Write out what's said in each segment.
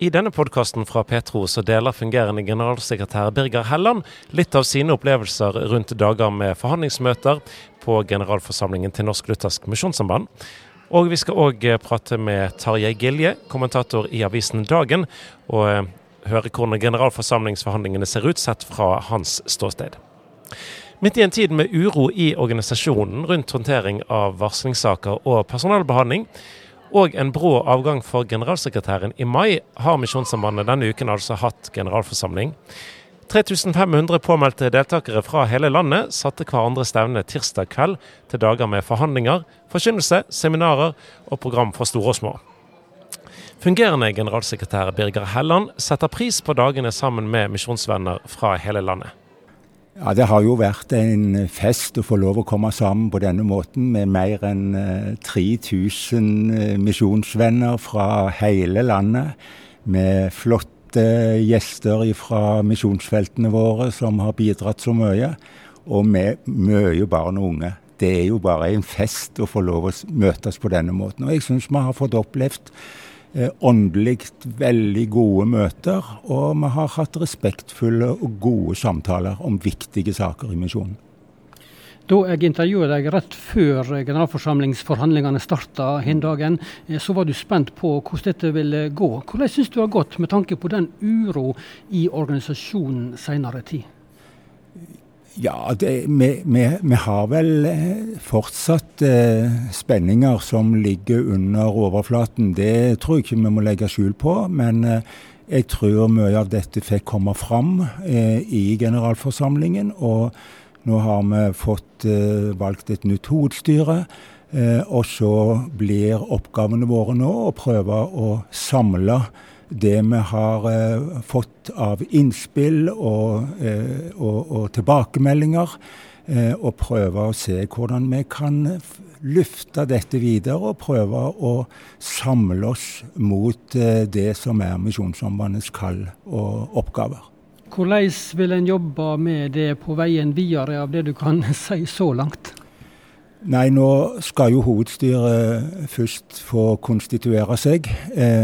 I denne podkasten fra Petro så deler fungerende generalsekretær Birger Helland litt av sine opplevelser rundt dager med forhandlingsmøter på generalforsamlingen til Norsk Luthersk Misjonssamband. Og vi skal òg prate med Tarjei Gilje, kommentator i avisen Dagen, og eh, høre hvordan generalforsamlingsforhandlingene ser ut sett fra hans ståsted. Midt i en tid med uro i organisasjonen rundt håndtering av varslingssaker og personalbehandling, og en brå avgang for generalsekretæren i mai, har Misjonssambandet denne uken altså hatt generalforsamling. 3500 påmeldte deltakere fra hele landet satte hverandre stevne tirsdag kveld til dager med forhandlinger, forkynnelse, seminarer og program for store og små. Fungerende generalsekretær Birger Helland setter pris på dagene sammen med misjonsvenner fra hele landet. Ja, Det har jo vært en fest å få lov å komme sammen på denne måten med mer enn 3000 eh, eh, misjonsvenner fra hele landet. Med flotte gjester fra misjonsfeltene våre som har bidratt så mye. Og med mye barn og unge. Det er jo bare en fest å få lov å møtes på denne måten. Og jeg syns vi har fått opplevd åndelig veldig gode møter, og vi har hatt respektfulle og gode samtaler om viktige saker i misjonen. Da jeg intervjuet deg rett før generalforsamlingsforhandlingene starta den dagen, eh, så var du spent på hvordan dette ville gå. Hvordan syns du det har gått med tanke på den uro i organisasjonen senere tid? Ja, det, vi, vi, vi, har vel eh, fortsatt eh, spenninger som ligger under overflaten. Det tror jeg ikke vi må legge skjul på. Men eh, jeg tror mye av dette fikk komme fram eh, i generalforsamlingen. Og nå har vi fått eh, valgt et nytt hovedstyre. Eh, og så blir oppgavene våre nå å prøve å samle det vi har eh, fått av innspill og, eh, og, og tilbakemeldinger, eh, og prøve å se hvordan vi kan løfte dette videre og prøve å samle oss mot eh, det som er Misjonssambandets kall og oppgaver. Hvordan vil en jobbe med det på veien videre, av det du kan si så langt? Nei, nå skal jo hovedstyret først få konstituere seg.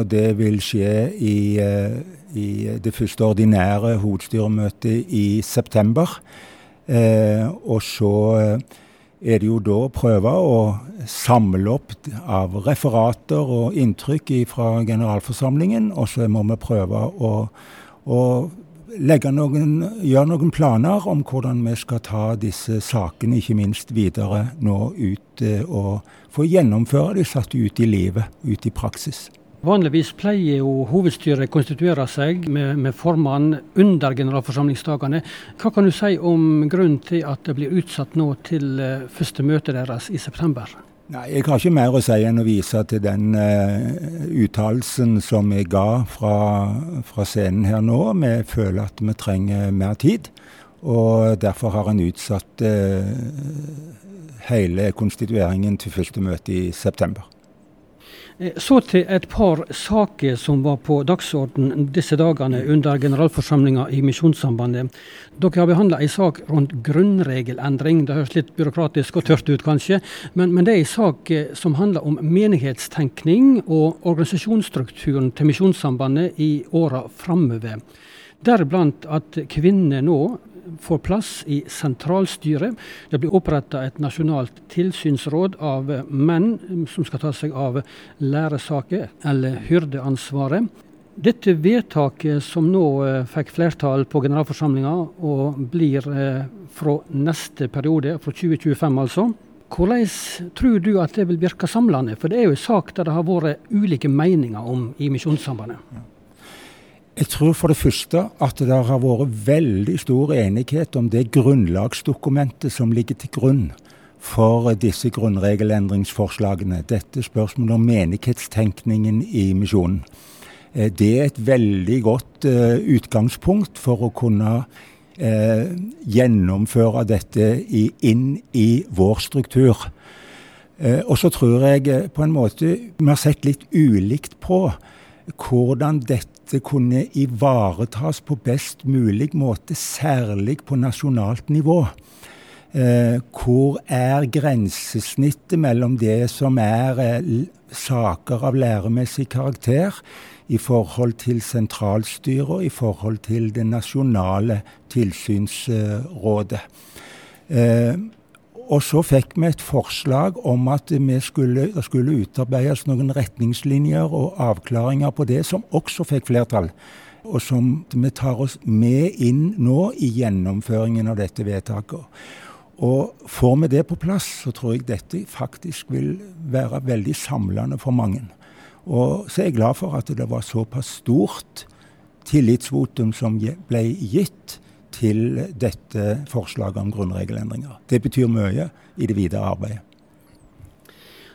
og det vil skje i, eh, i, det første ordinære hovedstyremøtet i september. Eh, og så er det jo da å prøve å samle opp av referater og inntrykk fra generalforsamlingen. Og så må vi prøve å, å noen, gjøre noen planer om hvordan vi skal ta disse sakene, ikke minst videre nå ut, eh, og få gjennomføre de satt ut i livet, ut i praksis. Vanligvis pleier jo hovedstyret konstituere seg med, med formann under generalforsamlingsdagene. Hva kan du si om grunnen til at det blir utsatt nå til eh, første møte deres i september? Nei, Jeg har ikke mer å si enn å vise til den uh, uttalelsen som jeg ga fra, fra, scenen her nå. Vi føler at vi trenger mer tid, og derfor har en utsatt uh, hele konstitueringen til første møte i september. Eh, så til et par saker som var på dagsorden disse dagene under generalforsamlinga i Misjonssambandet. Dere har behandla en sak rundt grunnregelendring. Det høres litt byråkratisk og tørt ut, kanskje. Men, men det er en sak eh, som handler om menighetstenkning og organisasjonsstrukturen til Misjonssambandet i åra framover. Deriblant at kvinner nå får plass i sentralstyret. Det blir oppretta et nasjonalt tilsynsråd av menn som skal ta seg av læresaker, eller hyrdeansvaret. Dette vedtaket som nå eh, fikk flertall på generalforsamlinga, og blir eh, fra neste periode, fra 2025 altså. Hvordan tror du at det vil virke samlende? For det er jo en sak der det har vært ulike meninger om i Misjonssambandet. Jeg tror for det første at det har vært veldig stor enighet om det grunnlagsdokumentet som ligger til grunn for disse grunnregelendringsforslagene. Dette spørsmålet om menighetstenkningen i misjonen. Eh, det er et veldig godt uh, utgangspunkt for å kunne uh, gjennomføre dette inn i vår struktur. Og så tror jeg på en måte vi har sett litt ulikt på hvordan dette kunne ivaretas på best mulig måte, særlig på nasjonalt nivå. Eh, hvor er grensesnittet mellom det som er eh, saker av læremessig karakter i forhold til sentralstyret og i forhold til det nasjonale tilsynsrådet. Eh, og så fikk vi et forslag om at skulle, det skulle utarbeides noen retningslinjer og avklaringer på det, som også fikk flertall. Og som vi tar oss med inn nå i gjennomføringen av dette vedtaket. Og får vi det på plass, så tror jeg dette faktisk vil være veldig samlende for mange. Og så er jeg glad for at det var såpass stort tillitsvotum som ble gitt til dette forslaget om grunnregelendringer. Det betyr mye i det videre arbeidet.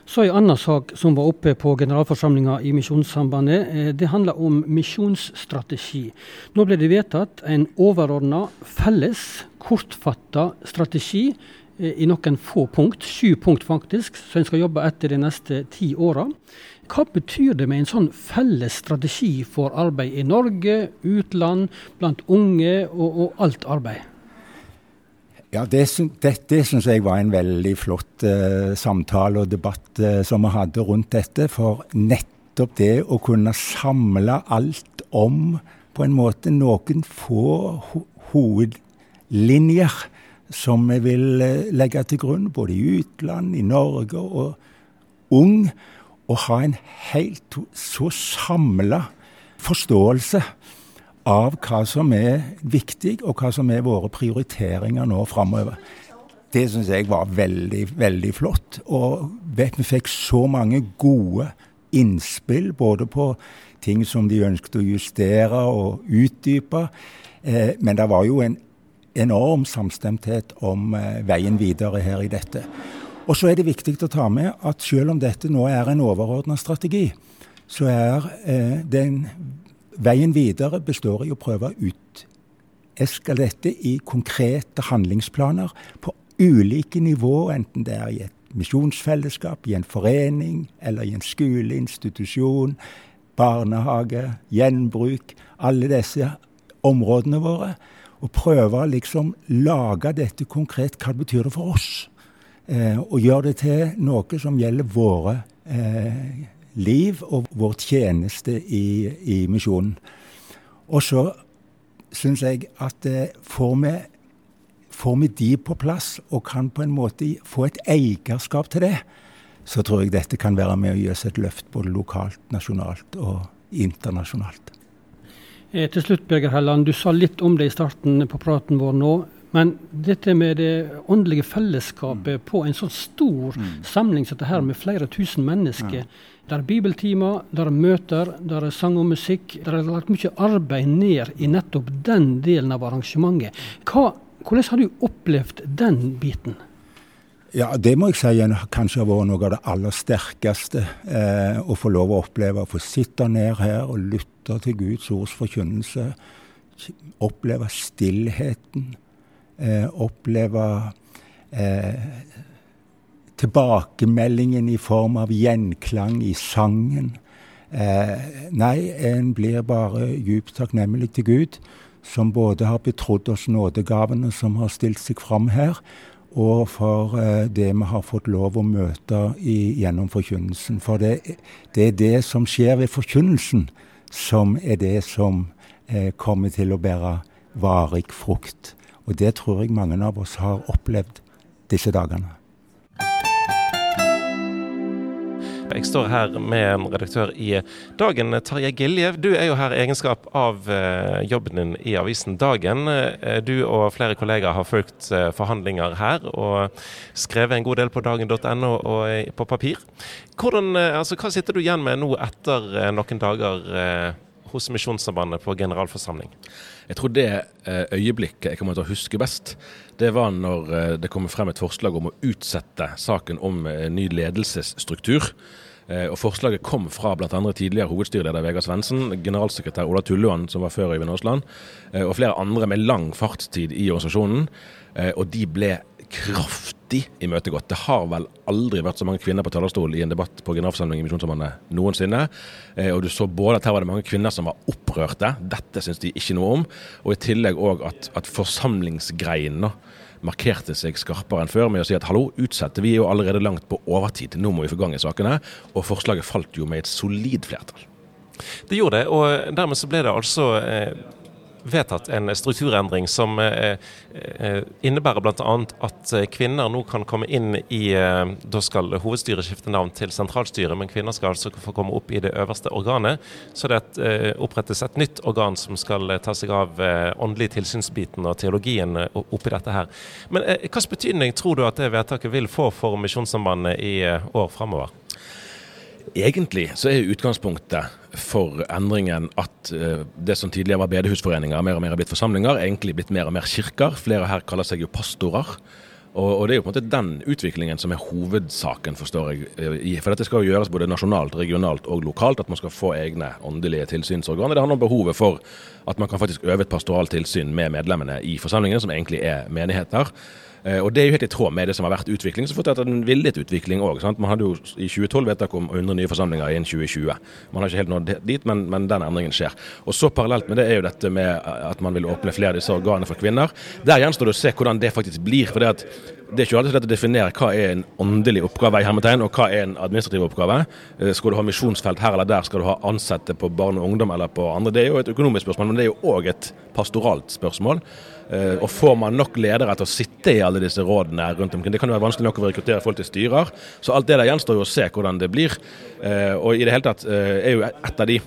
Så En annen sak som var oppe på generalforsamlinga i Misjonssambandet, eh, det handler om misjonsstrategi. Nå ble det vedtatt en overordna, felles, kortfatta strategi eh, i noen få punkt, sju punkt faktisk, som en skal jobbe etter de neste ti åra. Hva betyr det med en sånn felles strategi for arbeid i Norge, utland, blant unge og, og alt arbeid? Ja, Det, det, det syns jeg var en veldig flott uh, samtale og debatt uh, som vi hadde rundt dette. For nettopp det å kunne samle alt om på en måte noen få ho hovedlinjer som vi vil uh, legge til grunn, både i utland, i Norge og ung, og ha en helt så samla forståelse av hva som er viktig, og hva som er våre prioriteringer nå framover. Det syns jeg var veldig, veldig flott. Og vi fikk så mange gode innspill, både på ting som de ønsket å justere og utdype. Eh, men det var jo en enorm samstemthet om eh, veien videre her i dette. Og så er det viktig å ta med at selv om dette nå er en overordna strategi, så er eh, den Veien videre består i å prøve å uteske dette i konkrete handlingsplaner på ulike nivå, enten det er i et misjonsfellesskap, i en forening eller i en skoleinstitusjon, barnehage, gjenbruk. Alle disse områdene våre. Og prøve å liksom lage dette konkret. Hva betyr det for oss? Eh, og gjøre det til noe som gjelder våre eh, liv og vår tjeneste i, i misjonen. Og så syns jeg at eh, får vi, får vi de på plass og kan på en måte få et eierskap til det, så tror jeg dette kan være med å gi oss et løft både lokalt, nasjonalt og internasjonalt. Eh, til slutt, Birger Helland, du sa litt om det i starten på praten vår nå. Men dette med det åndelige fellesskapet mm. på en sånn stor mm. samling som dette her med flere tusen mennesker. Ja. Der er bibeltimer, der er møter, der er sang og musikk. Der er lagt mye arbeid ned i nettopp den delen av arrangementet. Hva, hvordan har du opplevd den biten? Ja, Det må jeg si kanskje har vært noe av det aller sterkeste. Eh, å få lov å oppleve å få sitte ned her og lytte til Guds ords forkynnelse. Oppleve stillheten. Eh, oppleve eh, tilbakemeldingen i form av gjenklang i sangen. Eh, nei, en blir bare djupt takknemlig til Gud, som både har betrodd oss nådegavene som har stilt seg fram her, og for eh, det vi har fått lov å møte i, gjennom forkynnelsen. For det, det, er det som skjer ved forkynnelsen, som er det som eh, kommer til å bære varig frukt. Og det tror jeg mange av oss har opplevd disse dagene. Jeg står her med en redaktør i Dagen, Tarjei Giljev. Du er jo her i egenskap av eh, jobben din i avisen Dagen. Eh, du og flere kollegaer har fulgt eh, forhandlinger her og skrevet en god del på dagen.no og på papir. Hvordan, altså, hva sitter du igjen med nå etter noen dager hos Misjonssambandet på generalforsamling? Jeg tror det øyeblikket jeg kommer til å huske best, det var når det kom frem et forslag om å utsette saken om ny ledelsesstruktur. Eh, og Forslaget kom fra bl.a. tidligere hovedstyreleder Vegard Svendsen, generalsekretær Ola Tulluan, som var før Øyvind Aasland, eh, og flere andre med lang fartstid i organisasjonen. Eh, og de ble kraftig imøtegått. Det har vel aldri vært så mange kvinner på talerstol i en debatt på generalforsamlingen i Misjonssambandet noensinne. Og du så både at her var det mange kvinner som var opprørte, dette syns de ikke noe om. Og i tillegg òg at, at forsamlingsgreien markerte seg skarpere enn før med å si at hallo, utsette, vi jo allerede langt på overtid, nå må vi få gang i sakene. Og forslaget falt jo med et solid flertall. Det gjorde det, og dermed så ble det altså eh, vedtatt en strukturendring som eh, eh, innebærer bl.a. at eh, kvinner nå kan komme inn i Da skal hovedstyret skifte navn til sentralstyret, men kvinner skal altså få komme opp i det øverste organet. Så det opprettes et nytt organ som skal ta seg av åndelig tilsynsbiten og teologien oppi dette her. Men hvilken betydning tror du at det vedtaket vil få for Misjonssambandet i år framover? Egentlig så er utgangspunktet for endringen at uh, det som tidligere var bedehusforeninger, mer og mer har blitt forsamlinger, egentlig blitt mer og mer kirker. Flere her kaller seg jo pastorer. Og, det er jo på en måte den utviklingen som er hovedsaken, forstår jeg. Eh, for dette skal jo gjøres både nasjonalt, regionalt og lokalt, at man skal få egne åndelige tilsynsorganer. Det handler om behovet for at man kan faktisk øve et pastoralt tilsyn med medlemmene i forsamlingene, som egentlig er menigheter. Eh, og Det er jo helt i tråd med det som har vært utvikling. Så fortalte en villet utvikling òg. Man hadde jo i 2012 vedtak om 100 nye forsamlinger innen 2020. Man har ikke helt nådd dit, men, men, den endringen skjer. Og så Parallelt med det er jo dette med at man vil åpne flere av disse organene for kvinner. Der gjenstår det å se hvordan det faktisk blir. for det at det er ikke alltid lett å definere hva er en åndelig oppgave i hermetegn, og hva er en administrativ oppgave. Eh, skal du ha misjonsfelt her eller der, skal du ha ansatte på barn og ungdom eller på andre. Det er jo et økonomisk spørsmål, men det er jo òg et pastoralt spørsmål. Eh, og får man nok ledere til å sitte i alle disse rådene rundt omkring? Det kan jo være vanskelig nok å rekruttere folk til styrer. Så alt det der gjenstår jo å se hvordan det blir. Eh, og i det hele tatt eh, er jo et av de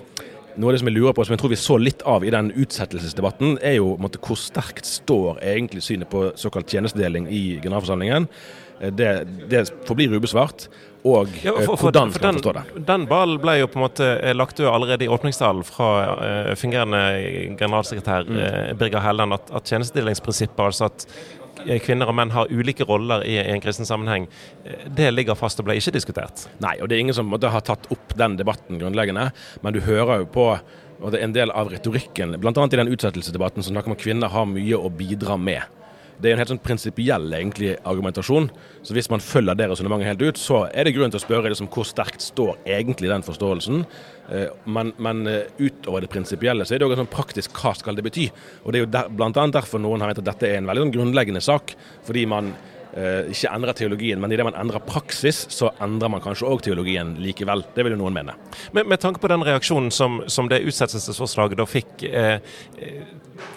noe av det som jeg lurer på, som jeg tror vi så litt av i den utsettelsesdebatten, er jo måtte, hvor sterkt står egentlig synet på såkalt tjenestedeling i generalforsamlingen. Det, det forblir ubesvart og ja, for, for, hvordan skal man forstå det? Den ballen ble jo på en måte eh, lagt død allerede i åpningstalen fra uh, fungerende generalsekretær mm. uh, Birger Helland, at, at tjenestedelingsprinsippet, altså at kvinner og menn har ulike roller i, i en kristen sammenheng, det ligger fast og ble ikke diskutert? Nei, og det er ingen som måtte ha tatt opp den debatten grunnleggende, men du hører jo på og det er en del av retorikken, bl.a. i den utsettelsesdebatten som snakker om at kvinner har mye å bidra med. Det er en helt sånn prinsipiell egentlig argumentasjon. Så hvis man følger det resonnementet helt ut, så er det grunn til å spørre liksom, hvor sterkt står egentlig den forståelsen. Eh, men, men eh, utover det prinsipielle så er det òg sånn praktisk hva skal det bety. Og det er jo der, bl.a. derfor noen har ment at dette er en veldig sånn grunnleggende sak. Fordi man ikke endrer teologien, men idet man endrer praksis, så endrer man kanskje òg teologien likevel. Det vil jo noen mene. Men med tanke på den reaksjonen som, som det utsettelsesforslaget da fikk. Eh,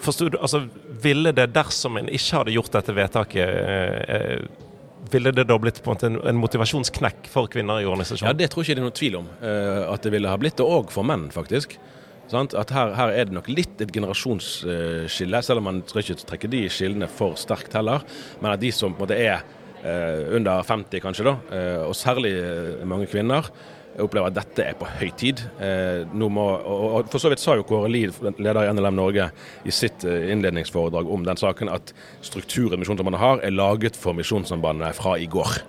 forstod, altså, ville det, dersom en ikke hadde gjort dette vedtaket eh, ville det da blitt på en, måte en motivasjonsknekk for kvinner i organisasjonen? Ja, Det tror jeg ikke det er noen tvil om uh, at det ville ha blitt, og òg for menn, faktisk. Sant? At her, her, er det nok litt et generasjonsskille, selv om man skal ikke trekke de skillene for sterkt heller. Men at de som på en måte er eh, under 50 kanskje, da, eh, og særlig uh, mange kvinner, opplever at dette er på høy tid. Må, og For så vidt sa jo Kåre Lid, leder i NLM Norge, i sitt innledningsforedrag om den saken at strukturen Misjonssambandet har, er laget for Misjonssambandet fra i går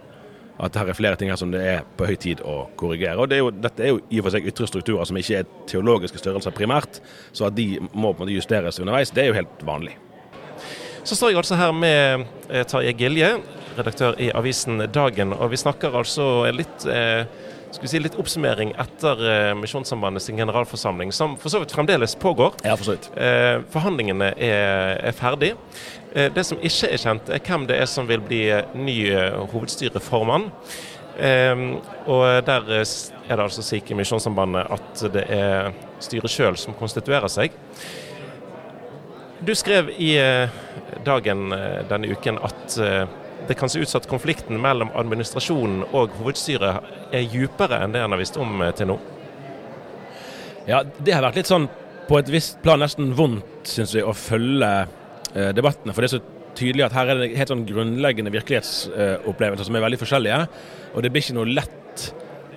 at her er flere ting her som det er på høy tid å korrigere. Og det er jo, Dette er jo i og for seg ytre strukturer som ikke er teologiske størrelser primært, så at de må på en måte justeres underveis, det er jo helt vanlig. Så står jeg altså her med eh, Tarjei Gilje, redaktør i avisen Dagen, og vi snakker altså litt eh, skal vi si, litt oppsummering etter eh, Misjonssambandet sin generalforsamling, som for så vidt fremdeles pågår. Ja, for så vidt. Eh, forhandlingene er, er ferdig. Eh, det som ikke er kjent, er hvem det er som vil bli eh, ny eh, hovedstyreformann. Eh, og der er det altså slik i Misjonssambandet at det er styret sjøl som konstituerer seg. Du skrev i Dagen denne uken at det kan se ut som at konflikten mellom administrasjonen og hovedstyret er dypere enn det en har visst om eh, til nå? Ja, det har vært litt sånn på et visst plan nesten vondt, syns vi, å følge eh, debattene. For det er så tydelig at her er det helt sånn grunnleggende virkelighetsopplevelser som er veldig forskjellige. Og det blir ikke noe lett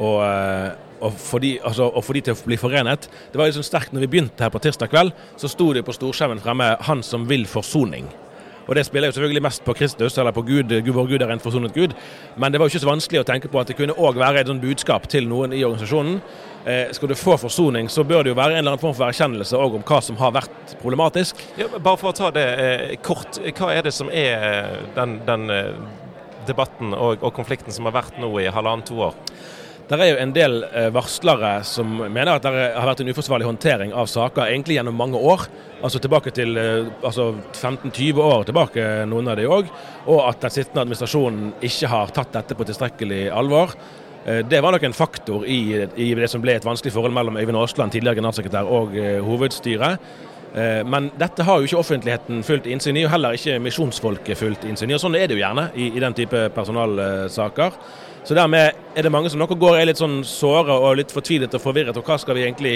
å, eh, å, få de, altså, de til å bli forenet. Det var liksom sterkt når vi begynte her på tirsdag kveld, så sto det på storskjermen fremme 'Han som vil forsoning'. Og det spiller jo selvfølgelig mest på Kristus, eller på Gud, vår Gud er en forsonet Gud. Men det var jo ikke så vanskelig å tenke på at det kunne òg være et sånt budskap til noen i organisasjonen. Eh, skal du få forsoning, så bør det jo være en eller annen form for erkjennelse om hva som har vært problematisk. Ja, bare for å ta det eh, kort, hva er det som er eh, den, den debatten og, og, konflikten som har vært nå i halvannet to år? Det er jo en del eh, varslere som mener at det har vært en uforsvarlig håndtering av saker egentlig gjennom mange år. Altså tilbake til eh, altså 15-20 år tilbake, noen av de òg. Og at den sittende administrasjonen ikke har tatt dette på tilstrekkelig alvor. Eh, det var nok en faktor i, i, det som ble et vanskelig forhold mellom Øyvind Aasland, tidligere generalsekretær, og hovedstyret. Men dette har jo ikke offentligheten fullt innsyn i, og heller ikke misjonsfolket fullt innsyn i. og Sånn er det jo gjerne i, i den type personalsaker. Så dermed er det mange som nok går er litt sånn såre og litt fortvilet og forvirret. Og hva skal vi egentlig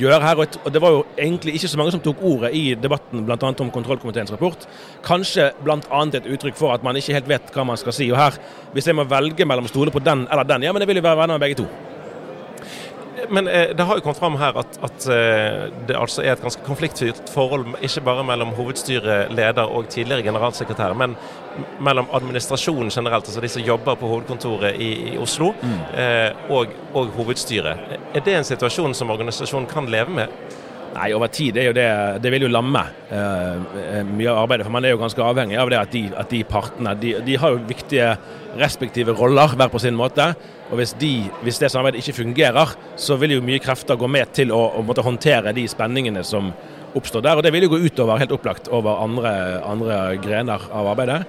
gjøre her? Og det var jo egentlig ikke så mange som tok ordet i debatten bl.a. om kontrollkomiteens rapport. Kanskje bl.a. et uttrykk for at man ikke helt vet hva man skal si. Og her, hvis jeg må velge mellom stole på den eller den, ja, men det vil jo være venner med begge to. Men eh, det har jo kommet fram her at, at eh, det altså er et ganske konfliktfylt forhold, ikke bare mellom hovedstyreleder og tidligere generalsekretær, men mellom administrasjonen generelt, altså de som jobber på hovedkontoret i, i Oslo, mm. eh, og, og hovedstyret. Er det en situasjon som organisasjonen kan leve med? Nei, over tid jo det, det vil jo lamme uh, mye av arbeidet. For man er jo ganske avhengig av det at de, at de partene de, de, har jo viktige respektive roller hver på sin måte. Og hvis, de, hvis, det samarbeidet ikke fungerer, så vil jo mye krefter gå med til å, å måtte håndtere de spenningene som oppstår der. Og det vil jo gå utover, helt opplagt, over andre, andre grener av arbeidet.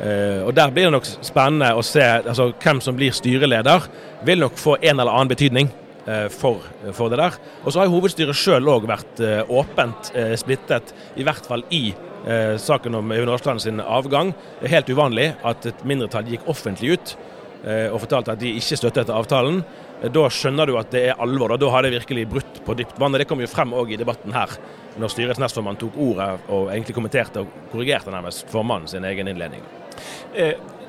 Uh, og Der blir det nok spennende å se altså, hvem som blir styreleder. Vil nok få en eller annen betydning. Eh, for, for, det der. Og så har hovedstyret sjøl òg vært eh, åpent eh, splittet, i hvert fall i saken om Øyvind Aasland sin avgang. Det er helt uvanlig at et mindretall gikk offentlig ut og fortalte at de ikke støttet avtalen. Da skjønner du at det er alvor. Da, da har det virkelig brutt på dypt vann. Det kom jo frem òg i debatten her, når styrets nestformann tok ordet og egentlig kommenterte og korrigerte nærmest formannen sin egen innledning.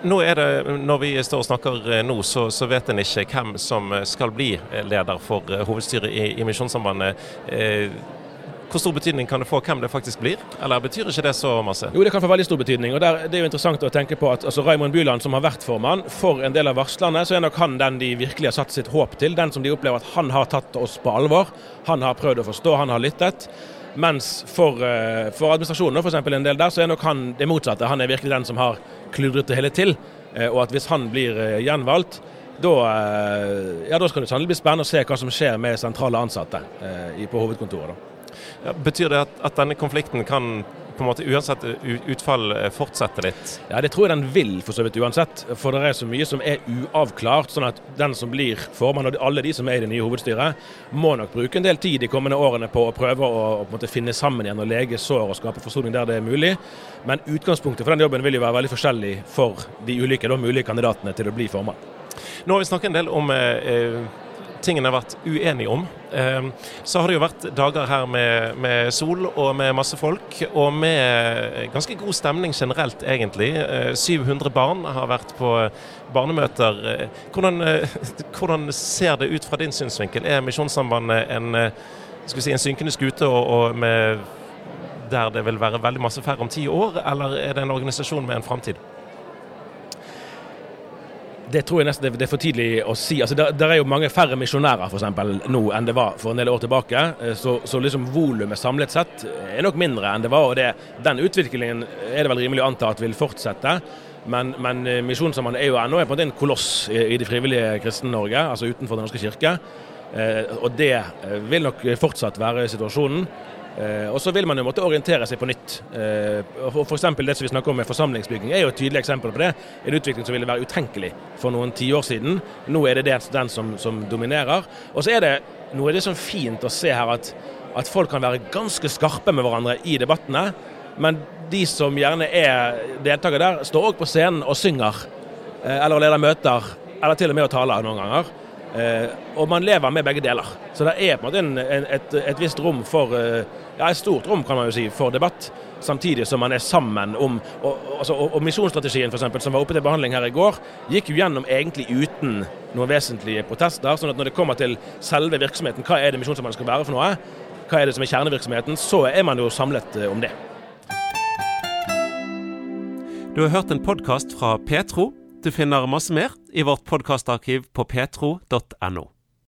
Nå er det, Når vi står og snakker eh, nå, så, så vet en ikke hvem som eh, skal bli eh, leder for hovedstyret i, i Misjonssambandet. Hvor stor betydning kan det få hvem det faktisk blir, eller betyr ikke det så masse? Jo, det kan få veldig stor betydning. og der, Det er jo interessant å tenke på at altså, Raymond Byland, som har vært formann, for en del av varslerne, så er nok han den de virkelig har satt sitt håp til. Den som de opplever at han har tatt oss på alvor. Han har prøvd å forstå, han har lyttet. Mens for, for administrasjonen eksempel, en del der, så er nok han det motsatte. Han er virkelig den som har kludret det hele til. Eh, og at hvis han blir eh, gjenvalgt, da, eh, ja, da skal det sannelig bli spennende å se hva som skjer med sentrale ansatte på hovedkontoret. Ja, betyr det at, at, denne konflikten kan på en måte uansett utfall fortsette litt? Ja, Det tror jeg den vil, for så vidt uansett. For det er så mye som er uavklart. sånn at den som blir formann, og alle de som er i det nye hovedstyret, må nok bruke en del tid de kommende årene på å prøve å, å finne sammen igjen og lege sår og skape forsoning der det er mulig. Men utgangspunktet for den jobben vil jo være veldig forskjellig for de ulike de mulige kandidatene til å bli formann. Nå har vi snakket en del om eh, tingene har vært uenige om. Eh, så har det jo vært dager her med, med, sol og med masse folk, og med ganske god stemning generelt, egentlig. Eh, 700 barn har vært på barnemøter. Eh, hvordan, eh, hvordan, ser det ut fra din synsvinkel? Er Misjonssambandet en, eh, si, en synkende skute og, og med der det vil være veldig masse færre om ti år, eller er det en organisasjon med en framtid? Det tror jeg nesten det er for tidlig å si. Altså, det, er jo mange færre misjonærer for eksempel, nå enn det var for en del år tilbake. Eh, så, så liksom volumet samlet sett er nok mindre enn det var. og det, Den utviklingen er det vel rimelig å anta at vil fortsette. Men, men eh, Misjonssambandet er jo ennå på en koloss i, i det frivillige kristne-Norge, altså utenfor Den norske kirke. Eh, og det vil nok fortsatt være situasjonen. Eh, og så vil man jo måtte orientere seg på nytt. Eh, F.eks. det som vi snakker om med forsamlingsbygging er jo et tydelig eksempel på det. En utvikling som ville være utenkelig for noen tiår siden. Nå er det den som, som dominerer. Og så er det noe av det som fint å se her at, at folk kan være ganske skarpe med hverandre i debattene. Men de som gjerne er deltakere der, står òg på scenen og synger. Eh, eller leder møter. Eller til og med å tale noen ganger. Og man lever med begge deler. Så det er på en måte et, et, visst rom for Ja, et stort rom, kan man jo si, for debatt. Samtidig som man er sammen om Og, altså, og, og misjonsstrategien, f.eks., som var oppe til behandling her i går, gikk jo gjennom egentlig uten noen vesentlige protester. sånn at når det kommer til selve virksomheten, hva er det misjonsarbeidet skal være for noe? Hva er det som er kjernevirksomheten? Så er man jo samlet eh, om det. Du har hørt en podkast fra Petro. Du finner masse mer i vårt podkastarkiv på petro.no.